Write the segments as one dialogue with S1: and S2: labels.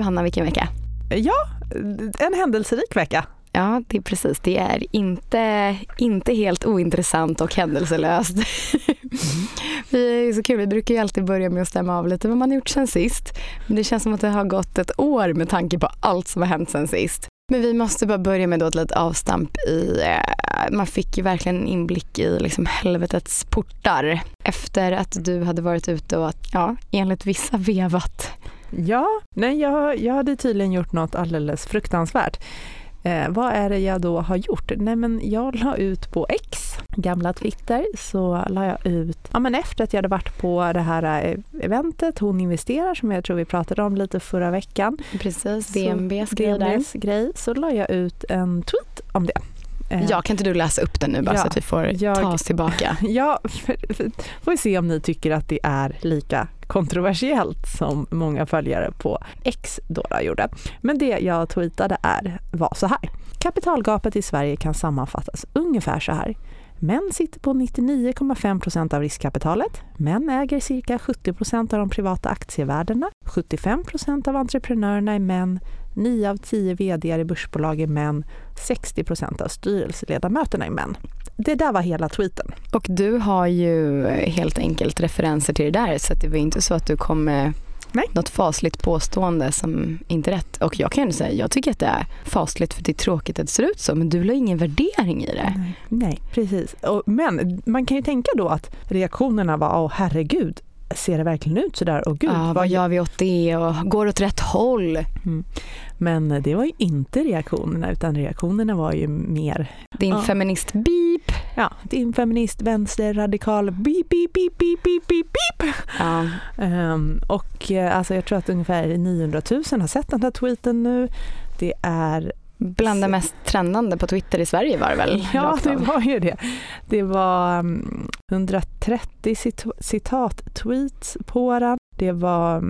S1: Johanna, vilken vecka?
S2: Ja, en händelserik vecka.
S1: Ja, det är precis. Det är inte, inte helt ointressant och händelselöst. Vi är så kul, vi brukar ju alltid börja med att stämma av lite vad man har gjort sen sist. Men det känns som att det har gått ett år med tanke på allt som har hänt sen sist. Men vi måste bara börja med då ett litet avstamp i, eh, man fick ju verkligen en inblick i liksom helvetets portar efter att du hade varit ute och ja, enligt vissa vevat.
S2: Ja, nej jag, jag hade tydligen gjort något alldeles fruktansvärt. Eh, vad är det jag då har gjort? Nej men jag la ut på X, gamla Twitter, så la jag ut, ja men efter att jag hade varit på det här eh, eventet, Hon investerar, som jag tror vi pratade om lite förra veckan.
S1: Precis, DNBs grej
S2: DNBs grej, så la jag ut en tweet om det.
S1: Eh, ja, kan inte du läsa upp den nu bara ja, så att vi får jag, ta oss tillbaka?
S2: Ja, för, för, får vi se om ni tycker att det är lika kontroversiellt som många följare på X då gjorde. Men det jag tweetade är, var så här. Kapitalgapet i Sverige kan sammanfattas ungefär så här. Män sitter på 99,5% av riskkapitalet. Män äger cirka 70% av de privata aktievärdena. 75% av entreprenörerna är män. 9 av 10 vd i börsbolag är män. 60% av styrelseledamöterna är män. Det där var hela tweeten.
S1: Och du har ju helt enkelt referenser till det där så det var inte så att du kom med Nej. något fasligt påstående som inte är rätt. Och jag kan ju säga, jag tycker att det är fasligt för det är tråkigt att det ser ut så, men du la ingen värdering i det.
S2: Nej, Nej precis. Och, men man kan ju tänka då att reaktionerna var, åh herregud, ser det verkligen ut så där? Och gud,
S1: ja, vad gör vi åt det och går åt rätt håll? Mm.
S2: Men det var ju inte reaktionerna utan reaktionerna var ju mer...
S1: Din ja. feminist beep.
S2: Ja, din feminist vänsterradikal beep, beep, beep, beep, beep, beep, beep. Ja. Um, och eh, alltså jag tror att ungefär 900 000 har sett den här tweeten nu. Det är
S1: Bland det mest trendande på Twitter i Sverige var det väl?
S2: Ja, det var ju det. Det var 130 mm, citat-tweets på den. Det var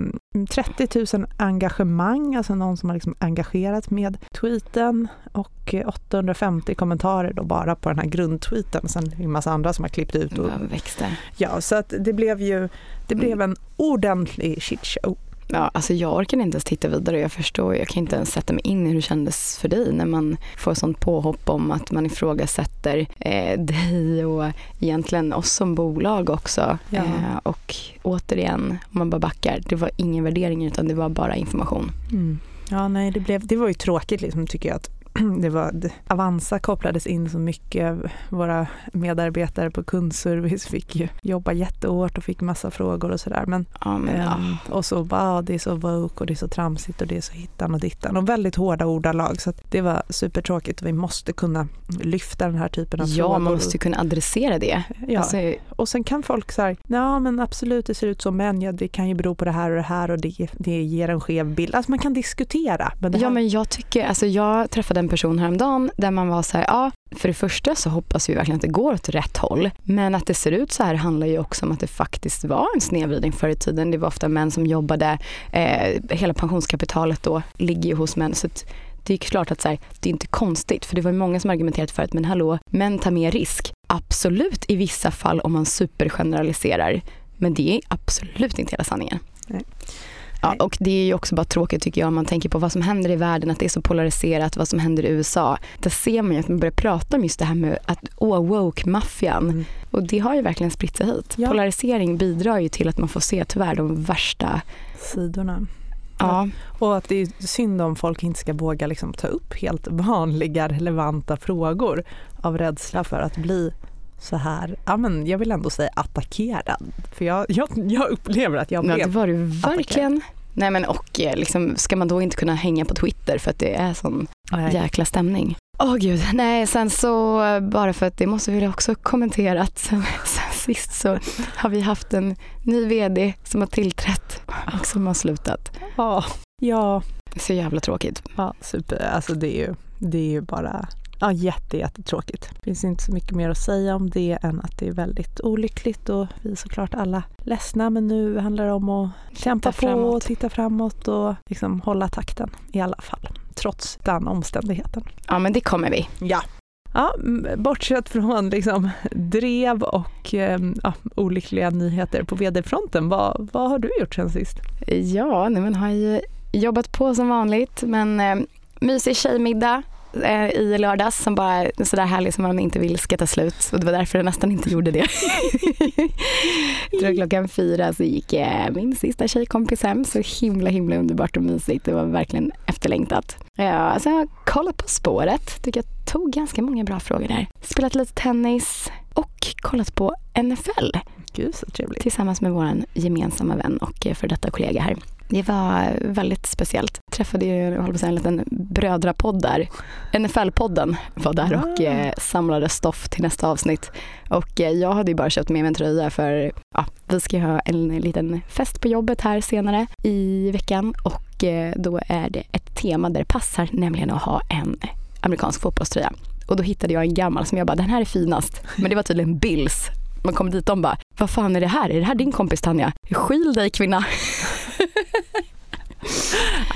S2: 30 mm, 000 engagemang, alltså någon som har liksom engagerat med tweeten och 850 kommentarer då bara på den här grundtweeten. Sen en massa andra som har klippt ut. Och,
S1: växte.
S2: Ja, så att det blev ju det blev en ordentlig shitshow.
S1: Ja, alltså jag orkar inte ens titta vidare. Jag förstår, jag kan inte ens sätta mig in i hur det kändes för dig när man får sånt påhopp om att man ifrågasätter eh, dig och egentligen oss som bolag också. Ja. Eh, och återigen, om man bara backar, det var ingen värdering utan det var bara information.
S2: Mm. Ja, nej, det, blev, det var ju tråkigt liksom, tycker jag att det var, Avanza kopplades in så mycket. Våra medarbetare på kundservice fick ju jobba jättehårt och fick massa frågor och sådär. Men, ja, men ja. um, och så bara, det är så woke och det är så tramsigt och det är så hittan och dittan. Och väldigt hårda ordalag. Så det var supertråkigt. Vi måste kunna lyfta den här typen av
S1: ja,
S2: frågor.
S1: Ja, man måste kunna adressera det.
S2: Ja. Alltså, och sen kan folk säga, ja men absolut det ser ut så men ja, det kan ju bero på det här och det här och det, det ger en skev bild. Alltså man kan diskutera.
S1: Men
S2: här...
S1: Ja men jag tycker, alltså jag träffade en person häromdagen där man var så här, ja, för det första så hoppas vi verkligen att det går åt rätt håll. Men att det ser ut så här handlar ju också om att det faktiskt var en snedvridning förr i tiden. Det var ofta män som jobbade, eh, hela pensionskapitalet då ligger ju hos män. Så det är klart att så här, det är inte konstigt, för det var många som argumenterat för att men hallå, män tar mer risk. Absolut i vissa fall om man supergeneraliserar, men det är absolut inte hela sanningen. Nej. Ja, och det är ju också bara tråkigt tycker jag om man tänker på vad som händer i världen, att det är så polariserat, vad som händer i USA. Där ser man ju att man börjar prata om just det här med att oh, woke-maffian. Mm. Och det har ju verkligen spritt sig hit. Ja. Polarisering bidrar ju till att man får se tyvärr de värsta
S2: sidorna. Ja. Och att det är synd om folk inte ska våga liksom ta upp helt vanliga relevanta frågor av rädsla för att bli så här, ja men jag vill ändå säga attackerad. För jag, jag, jag upplever att jag blev
S1: Ja det var du verkligen. Attackerad. Nej men och eh, liksom, ska man då inte kunna hänga på Twitter för att det är sån Nej. jäkla stämning. Åh oh, gud, nej sen så bara för att det måste vi också kommentera att sen, sen sist så har vi haft en ny vd som har tillträtt och som har slutat.
S2: Ja. ja.
S1: Så jävla tråkigt.
S2: Ja, super. Alltså det är ju, det är ju bara Ja, jätte, jättetråkigt. Det finns inte så mycket mer att säga om det än att det är väldigt olyckligt och vi är såklart alla ledsna men nu handlar det om att kämpa på och titta framåt och liksom hålla takten i alla fall. Trots den omständigheten.
S1: Ja men det kommer vi.
S2: Ja. Ja, bortsett från liksom drev och ehm, ja, olyckliga nyheter på vd-fronten, vad, vad har du gjort sen sist?
S1: Ja, nej, men har ju jobbat på som vanligt men eh, mysig tjejmiddag i lördags som bara är sådär härlig som man inte vill ska ta slut och det var därför jag nästan inte gjorde det. jag tror klockan fyra så gick eh, min sista tjejkompis hem så himla himla underbart och mysigt. Det var verkligen efterlängtat. Ja, så jag kollat på spåret. Tycker jag tog ganska många bra frågor där. Spelat lite tennis och kollat på NFL
S2: Gud så trevligt.
S1: tillsammans med vår gemensamma vän och eh, för detta kollega här. Det var väldigt speciellt. Träffade ju, jag på säga, en liten brödrapodd där. NFL-podden var där och
S2: Ah.
S1: eh, samlade stoff till nästa avsnitt. Och eh, jag hade ju bara köpt med mig en tröja för ja, vi ska ha en liten fest på jobbet här senare i veckan och eh, då är det ett tema där det passar, nämligen att ha en amerikansk fotbollströja. Och då hittade jag en gammal som jag bara, den här är finast. Men det var tydligen Bills. Man kom dit och de bara, vad fan är det här? Är det här din kompis Tanja? Skil dig kvinna.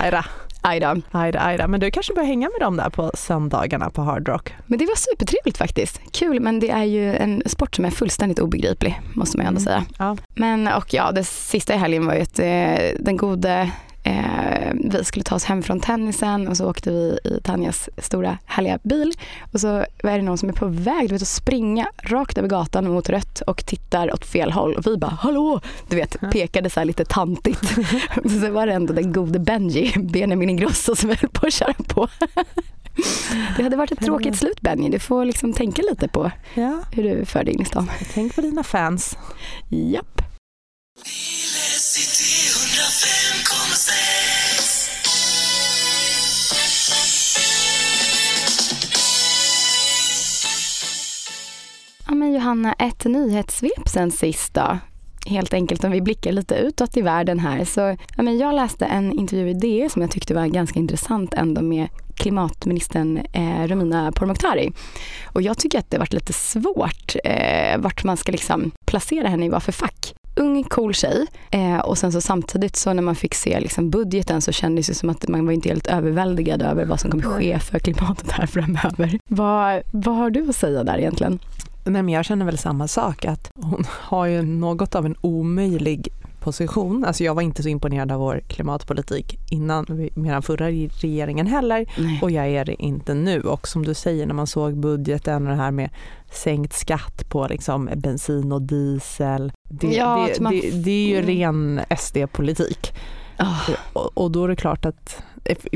S2: Ajda,
S1: Ajda.
S2: ajda, ajda. Men du kanske börjar hänga med dem där på söndagarna på Hard Rock?
S1: Men det var supertrevligt faktiskt. Kul, men det är ju en sport som är fullständigt obegriplig, måste man ju ändå
S2: Mm.
S1: säga.
S2: Ja.
S1: Men och ja, det sista i helgen var ju att eh, den gode Eh, vi skulle ta oss hem från tennisen och så åkte vi i Tanjas stora härliga bil. Och så är det någon som är på väg du vet, att springa rakt över gatan mot rött och tittar åt fel håll. Och vi bara hallå! Du vet, pekade så lite tantigt. så var det ändå den gode Benji, Benjamin Ingrosso som höll på att köra på. Det hade varit ett tråkigt slut Benji. Du får liksom tänka lite på
S2: ja.
S1: hur du för dig in i stan.
S2: Tänk på dina fans.
S1: Japp. Johanna, ett nyhetssvep sen sist då. Helt enkelt om vi blickar lite utåt i världen här. Så, ja, men jag läste en intervju i DE som jag tyckte var ganska intressant ändå med klimatministern eh, Romina Pourmokhtari. Och jag tycker att det varit lite svårt eh, vart man ska liksom placera henne i vad för fack. Ung, cool tjej eh, och sen så samtidigt så när man fick se liksom budgeten så kändes det som att man var inte helt överväldigad över vad som kommer ske för klimatet här framöver. Vad, vad har du att säga där egentligen?
S2: Nej, men jag känner väl samma sak, att hon har ju något av en omöjlig position. Alltså jag var inte så imponerad av vår klimatpolitik innan, med den förra regeringen heller.
S1: Nej.
S2: Och jag är det inte nu. Och som du säger, när man såg budgeten och det här med sänkt skatt på liksom bensin och diesel. Det,
S1: Ja,
S2: det,
S1: man-
S2: det, det är ju
S1: Mm.
S2: ren SD-politik.
S1: Ah,
S2: Och, och då är det klart att,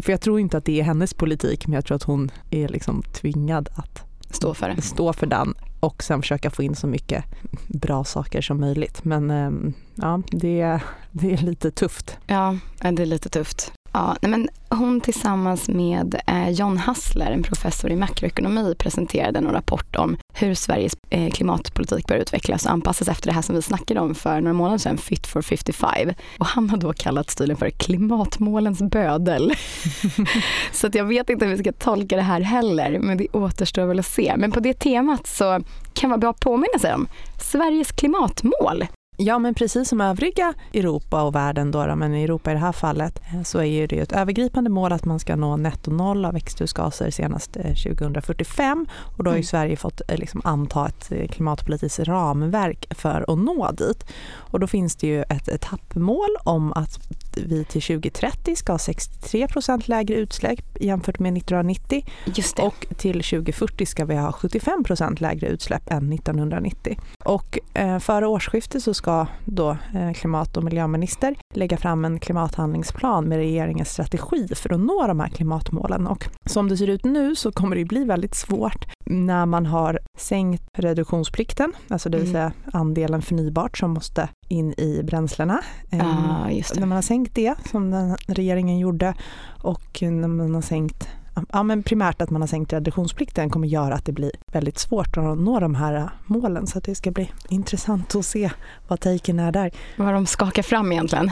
S2: för jag tror inte att det är hennes politik, men jag tror att hon är liksom tvingad att
S1: stå för det.
S2: stå för den och sen försöka få in så mycket bra saker som möjligt. Men ehm, ja, det, det är lite tufft.
S1: Ja, det är lite tufft. Ja, men hon tillsammans med eh, John Hassler, en professor i makroekonomi, presenterade en rapport om hur Sveriges eh, klimatpolitik bör utvecklas och anpassas efter det här som vi snackade om för några månader sedan, Fit for 55. Och han har då kallat stilen för klimatmålens bödel. så att jag vet inte hur vi ska tolka det här heller, men det återstår väl att se. Men på det temat så kan vara bra att påminna sig om Sveriges klimatmål.
S2: Ja, men precis som övriga Europa och världen då, men i Europa i det här fallet, eh, så är det ett övergripande mål att man ska nå netto noll av växthusgaser senast eh, 2045 och då har
S1: Mm.
S2: Sverige fått eh, liksom anta ett eh, klimatpolitiskt ramverk för att nå dit. Och då finns det ju ett etappmål om att vi till 2030 ska ha 63% lägre utsläpp jämfört med 1990
S1: Just det.
S2: och till 2040 ska vi ha 75% lägre utsläpp än 1990. Och eh, före årsskiftet så ska då eh, klimat och miljöminister lägga fram en klimathandlingsplan med regeringens strategi för att nå de här klimatmålen. Och som det ser ut nu så kommer det bli väldigt svårt när man har sänkt reduktionsplikten, alltså det vill
S1: Mm.
S2: säga andelen förnybart som måste in i bränslena. Eh,
S1: just det.
S2: när man har sänkt det, som den regeringen gjorde, och när man har sänkt Ja, men primärt att man har sänkt reduktionsplikten kommer göra att det blir väldigt svårt att nå de här målen. Så att det ska bli intressant att se vad taken är där.
S1: Vad de skakar fram egentligen.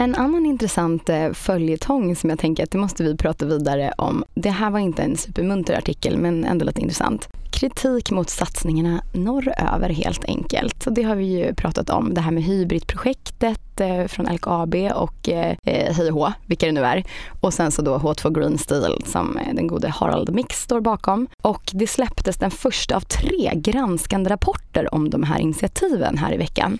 S1: En annan intressant eh, följetong som jag tänker att det måste vi prata vidare om. Det här var inte en supermunter artikel men ändå lite intressant. kritik mot satsningarna norröver helt enkelt. Och det har vi ju pratat om, det här med hybridprojektet eh, från LKAB och eh, eh Hej H, vilka det nu är. Och sen så då H2 Green Steel som den gode Harald Mix står bakom. Och det släpptes den första av tre granskande rapporter om de här initiativen här i veckan.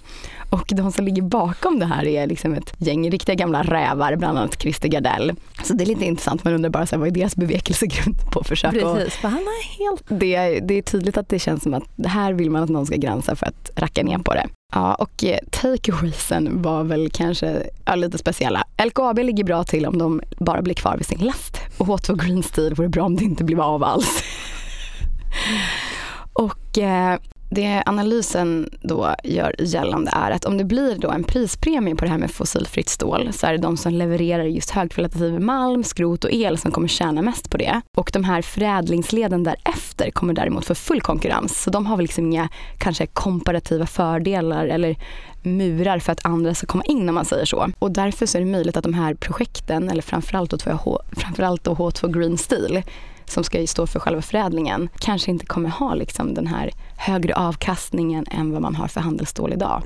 S1: Och de som ligger bakom det här är liksom ett gäng riktiga gamla rävar, bland annat Christer Gardell. Så det är lite intressant, man undrar bara så här, vad är deras bevekelsegrund på försök?
S2: Precis, för han är helt...
S1: Det, det är tydligt att det känns som att det här vill man att någon ska granska för att racka ner på det. Ja, och eh, takeawaysen var väl kanske ja, lite speciella. LKAB ligger bra till om de bara blir kvar vid sin last. Och H2 Green Steel vore bra om det inte blev av alls. och eh, det analysen då gör gällande är att om det blir då en prispremie på det här med fossilfritt stål så är det de som levererar just högkvalitativ malm, skrot och el som kommer tjäna mest på det. Och de här förädlingsleden därefter kommer däremot få full konkurrens. Så de har väl liksom inga kanske komparativa fördelar eller murar för att andra ska komma in om man säger så. Och därför så är det möjligt att de här projekten, eller framförallt då, H, framförallt då H2 Green Steel, som ska stå för själva förädlingen kanske inte kommer ha liksom den här högre avkastningen än vad man har för handelsstål idag.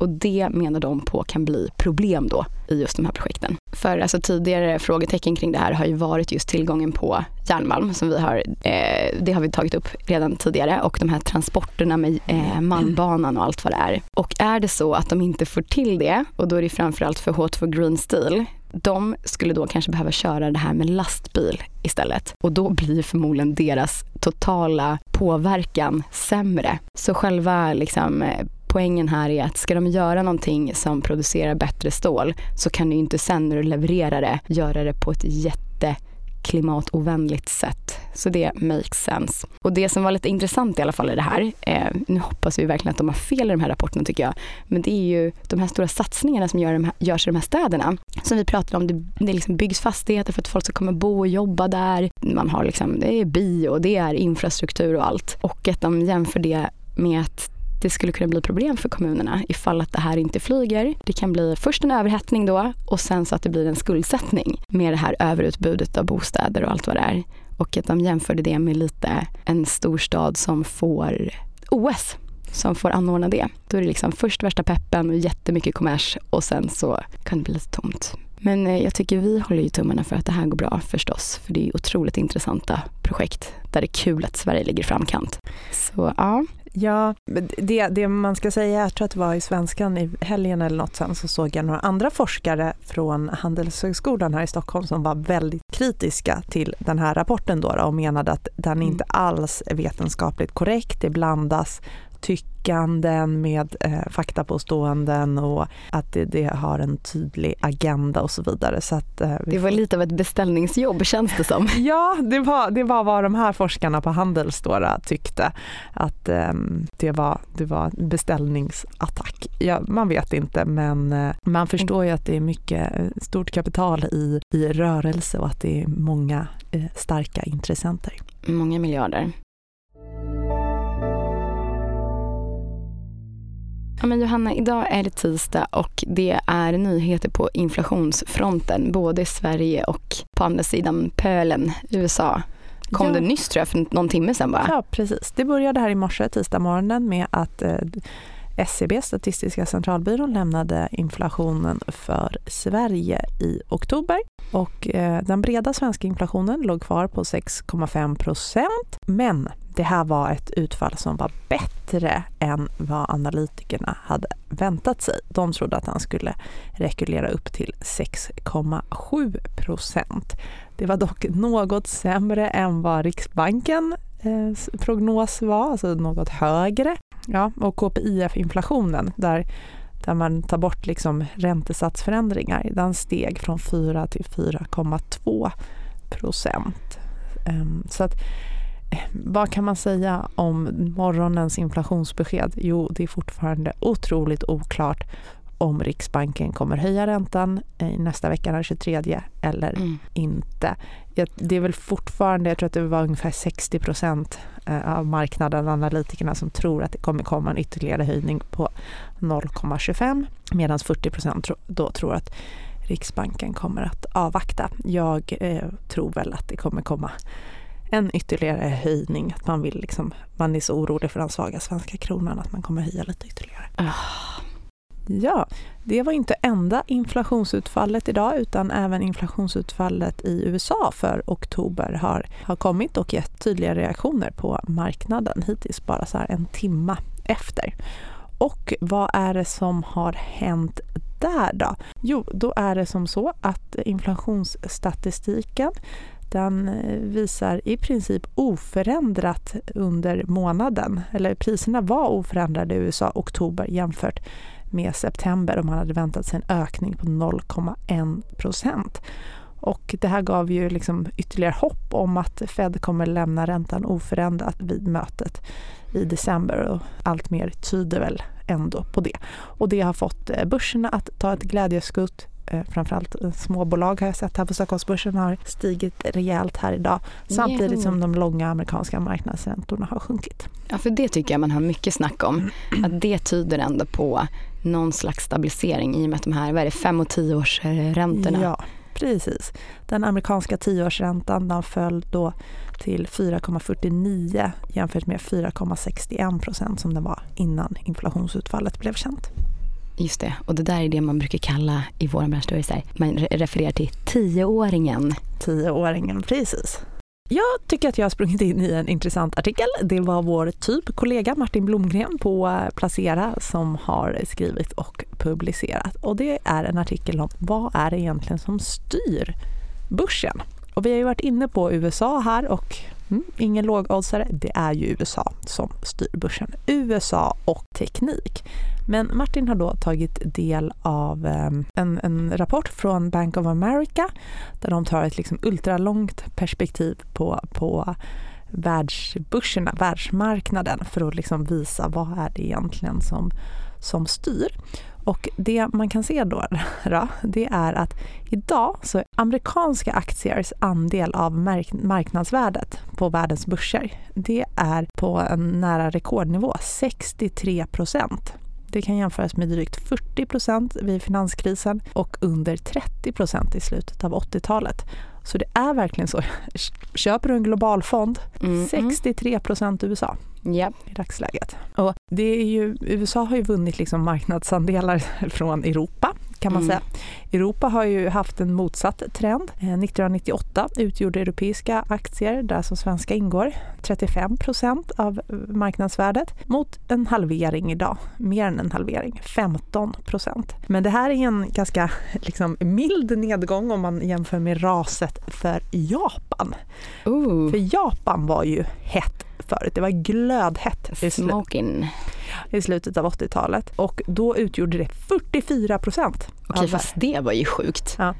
S1: Och det menar de på kan bli problem då i just de här projekten. För alltså tidigare frågetecken kring det här har ju varit just tillgången på järnmalm som vi har, eh, det har vi tagit upp redan tidigare och de här transporterna med eh, malmbanan och allt vad det är. Och är det så att de inte får till det och då är det framförallt för H2 Green Steel de skulle då kanske behöva köra det här med lastbil istället. Och då blir förmodligen deras totala påverkan sämre. Så själva liksom, eh, poängen här är att ska de göra någonting som producerar bättre stål så kan du inte sen när du levererar det göra det på ett jätte klimatovänligt sätt. Så det makes sense. Och det som var lite intressant i alla fall i det här, eh, nu hoppas vi verkligen att de har fel i de här rapporterna tycker jag, men det är ju de här stora satsningarna som gör de här, görs i de här städerna. Som vi pratade om, det, det liksom byggs fastigheter för att folk ska komma och bo och jobba där. Man har liksom, det är bio, det är infrastruktur och allt. Och att de jämför det med att det skulle kunna bli problem för kommunerna ifall att det här inte flyger. Det kan bli först en överhettning då och sen så att det blir en skuldsättning med det här överutbudet av bostäder och allt vad det är. Och att de jämförde det med lite en storstad som får OS som får anordna det. Då är det liksom först värsta peppen och jättemycket kommers och sen så kan det bli lite tomt. Men eh, jag tycker vi håller ju tummarna för att det här går bra förstås. För det är otroligt intressanta projekt där det är kul att Sverige ligger i framkant. Så ja,
S2: Ja, det, det man ska säga, jag tror att det var i Svenskan i helgen eller något sen, så såg jag några andra forskare från Handelshögskolan här i Stockholm som var väldigt kritiska till den här rapporten då, och menade att den mm. inte alls är vetenskapligt korrekt. Det blandas tyckanden med eh, faktapåståenden och att det, det, har en tydlig agenda och så vidare. Så att, eh,
S1: det var lite av ett beställningsjobb känns det som.
S2: ja, det var, det var vad de här forskarna på Handels tyckte. Att eh, det, var, det var beställningsattack. Ja, man vet inte men eh, man förstår ju att det är mycket eh, stort kapital i, i rörelse och att det är många eh, starka intressenter.
S1: Många miljarder. Ja, men Johanna, idag är det tisdag och det är nyheter på inflationsfronten både i Sverige och på andra sidan pölen, USA. Kom ja. det nyss tror jag för någon timme sedan bara.
S2: Ja precis, det började här i morse tisdag morgonen med att eh, SCB, Statistiska centralbyrån, lämnade inflationen för Sverige i oktober. Och eh, den breda svenska inflationen låg kvar på 6,5 procent. Men det här var ett utfall som var bättre än vad analytikerna hade väntat sig. De trodde att han skulle rekulera upp till 6,7 procent. Det var dock något sämre än vad Riksbankens eh, prognos var, alltså något högre. Ja, och KPIF-inflationen, där, där man tar bort liksom räntesatsförändringar, den steg från 4 till 4,2 procent. Ehm, så att eh, vad kan man säga om morgonens inflationsbesked? Jo, det är fortfarande otroligt oklart om Riksbanken kommer höja räntan i nästa vecka den 23 eller mm. inte. Det är väl fortfarande, jag tror att det var ungefär 60 procent eh, av marknaden, analytikerna, som tror att det kommer komma en ytterligare höjning på 0,25 medan 40 procent då tror att Riksbanken kommer att avvakta. Jag eh, tror väl att det kommer komma en ytterligare höjning. Att man, vill liksom, man är så orolig för den svaga svenska kronan att man kommer höja lite ytterligare.
S1: Oh.
S2: Ja, det var inte enda inflationsutfallet idag utan även inflationsutfallet i USA för oktober har, har kommit och gett tydliga reaktioner på marknaden hittills bara så här en timma efter. Och vad är det som har hänt där då? Jo, då är det som så att inflationsstatistiken den eh, visar i princip oförändrat under månaden. Eller priserna var oförändrade i USA oktober jämfört med september och man hade väntat sig en ökning på 0,1 procent. Och det här gav ju liksom ytterligare hopp om att Fed kommer lämna räntan oförändrat vid mötet i december och allt mer tyder väl ändå på det. Och det har fått eh, börserna att ta ett glädjeskutt eh, framförallt småbolag har jag sett här på Stockholmsbörsen har stigit rejält här idag samtidigt som de långa amerikanska marknadsräntorna har sjunkit.
S1: Ja, för det tycker jag man har mycket snack om. Att det tyder ändå på någon slags stabilisering i och med att de här, vad är det, fem och tioårsräntorna?
S2: Ja, precis. Den amerikanska tioårsräntan den föll då till 4,49 jämfört med 4,61 procent som den var innan inflationsutfallet blev känt.
S1: Just det, och det där är det man brukar kalla i vår bransch, man refererar till tioåringen.
S2: Tioåringen, precis. Jag tycker att jag har sprungit in i en intressant artikel. Det var vår typ kollega Martin Blomgren på eh, Placera som har skrivit och publicerat. Och det är en artikel om vad är det egentligen som styr börsen? Och vi har ju varit inne på USA här och mm, ingen lågoddsare, det är ju USA som styr börsen. USA och teknik. Men Martin har då tagit del av ehm, en, en, rapport från Bank of America där de tar ett liksom ultralångt perspektiv på, på världsbörserna, världsmarknaden för att liksom visa vad är det egentligen som, som styr. Och det man kan se då, då, det är att idag så är amerikanska aktiers andel av marknadsvärdet på världens börser, det är på en nära rekordnivå, 63 procent. Det kan jämföras med drygt 40 procent vid finanskrisen och under 30 procent i slutet av 80-talet. Så det är verkligen så. Köper du en global fond, mm, 63 procent USA
S1: yep.
S2: i dagsläget. Och det är ju, USA har ju vunnit liksom marknadsandelar från Europa kan man mm. säga. Europa har ju haft en motsatt trend. 1998 eh, utgjorde europeiska aktier, där som svenska ingår, 35 procent av marknadsvärdet mot en halvering idag, mer än en halvering, 15 procent. Men det här är en ganska liksom, mild nedgång om man jämför med raset för Japan.
S1: Ooh.
S2: För Japan var ju hett förut. Det var glödhett
S1: slu
S2: i slutet av 80-talet och då utgjorde det 44 procent.
S1: Okej, fast det var ju sjukt.
S2: Ja.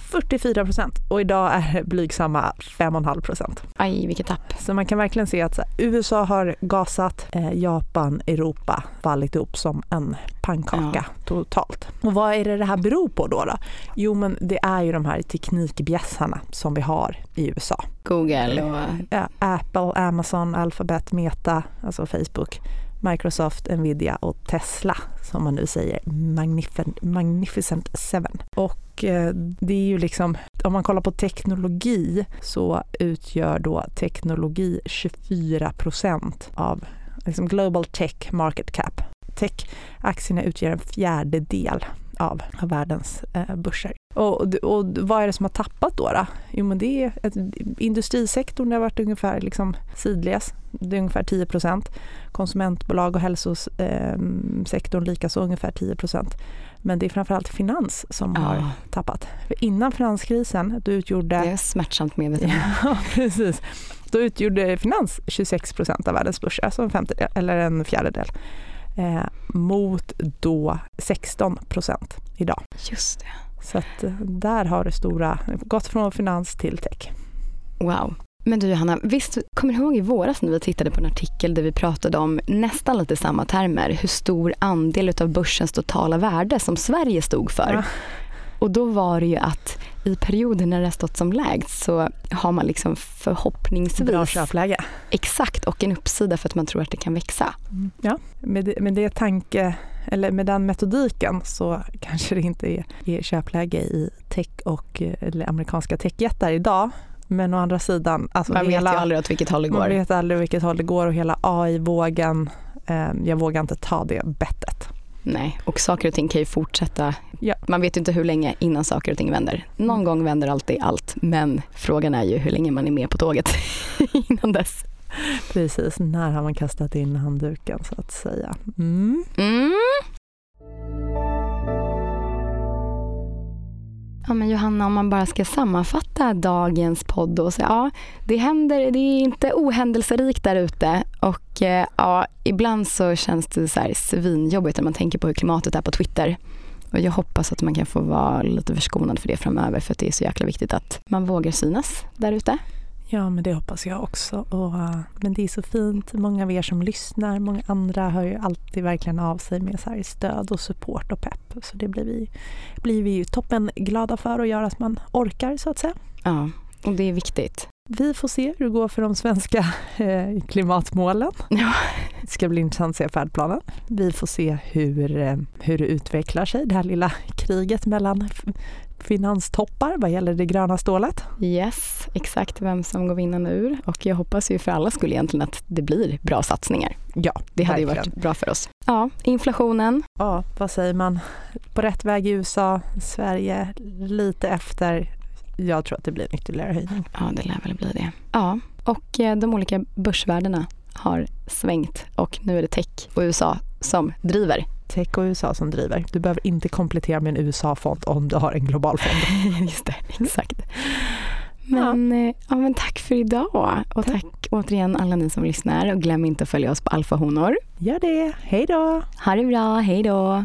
S2: 44 procent och idag är det blygsamma 5,5 procent.
S1: Aj, vilket tapp.
S2: Så man kan verkligen se att här, USA har gasat, eh, Japan, Europa fallit ihop som en pannkaka ja. totalt. Och vad är det det här beror på då, då? Jo, men det är ju de här teknikbjässarna som vi har i USA.
S1: Google och...
S2: Ja, Apple, Amazon, Alphabet, Meta, alltså Facebook. Microsoft, Nvidia och Tesla som man nu säger, Magnificent, Magnificent Seven. Och eh, det är ju liksom, om man kollar på teknologi så utgör då teknologi 24 procent av liksom Global Tech Market Cap. Tech-aktierna utgör en fjärdedel av, av världens eh, börser. Och, och vad är det som har tappat då? då? Jo, men det är ett, industrisektorn har varit ungefär liksom sidledes. Det är ungefär 10 procent. Konsumentbolag och hälsosektorn eh, likaså ungefär 10 procent. Men det är framförallt finans som ja. har tappat. För innan finanskrisen då utgjorde...
S1: Det är smärtsamt medveten
S2: Ja, precis. Då utgjorde finans 26 procent av världens börser, alltså en femtedel eller en fjärdedel eh, mot då 16 procent idag.
S1: Just det.
S2: Så att eh, där har det stora gått från finans till tech.
S1: Wow. Men du Johanna, visst kommer du ihåg i våras när vi tittade på en artikel där vi pratade om nästan lite samma termer, hur stor andel av börsens totala värde som Sverige stod för? Ja. Och då var det ju att i perioder när det har stått som lägst så har man liksom förhoppningsvis...
S2: Bra köpläge.
S1: Exakt, och en uppsida för att man tror att det kan växa.
S2: Mm. Ja, med det, med det tanke, eller med den metodiken så kanske det inte är, är köpläge i tech och amerikanska techjättar idag. Men å andra sidan, alltså
S1: Man vet
S2: hela,
S1: ju aldrig åt vilket håll det
S2: man
S1: går.
S2: vet aldrig vilket håll det går och hela AI-vågen, eh, jag vågar inte ta det bettet.
S1: Nej, och saker och ting kan ju fortsätta.
S2: Ja.
S1: Man vet ju inte hur länge innan saker och ting vänder. Någon gång vänder alltid allt, men frågan är ju hur länge man är med på tåget innan dess.
S2: Precis, när har man kastat in handduken så att säga. Mm.
S1: Mm. Ja, men Johanna, om man bara ska sammanfatta dagens podd och säga ja, det händer, det är inte ohändelserikt där ute och eh, ja, ibland så känns det så här svinjobbigt när man tänker på hur klimatet är på Twitter. Och jag hoppas att man kan få vara lite förskonad för det framöver för att det är så jäkla viktigt att man vågar synas där ute.
S2: Ja, men det hoppas jag också. Och, eh, men det är så fint. Många av er som lyssnar, många andra hör ju alltid verkligen av sig med så här stöd och support och pepp. Så det blir vi, blir vi ju toppen glada för och gör att man orkar så att säga.
S1: Ja, och det är viktigt.
S2: Vi får se hur det går för de svenska eh, klimatmålen.
S1: Ja.
S2: Det ska bli intressant att se färdplanen. Vi får se hur, eh, hur det utvecklar sig, det här lilla kriget mellan finanstoppar vad gäller det gröna stålet.
S1: Yes, exakt vem som går vinnande ur. Och jag hoppas ju för alla skulle egentligen att det blir bra satsningar.
S2: Ja,
S1: Det hade ju
S2: verkligen.
S1: varit bra för oss. Ja, inflationen.
S2: Ja, vad säger man? På rätt väg i USA, Sverige lite efter. Jag tror att det blir en ytterligare höjning.
S1: Ja, det lär väl bli det. Ja, och eh, de olika börsvärdena har svängt och nu är det tech och USA som driver.
S2: Tech och USA som driver. Du behöver inte komplettera med en USA-fond om du har en global fond.
S1: Just det, exakt. Men, ja. ja, men tack för idag och tack. tack återigen alla ni som lyssnar och glöm inte att följa oss på Alfa Honor.
S2: Gör det. Hej då!
S1: Ha det bra, hej då!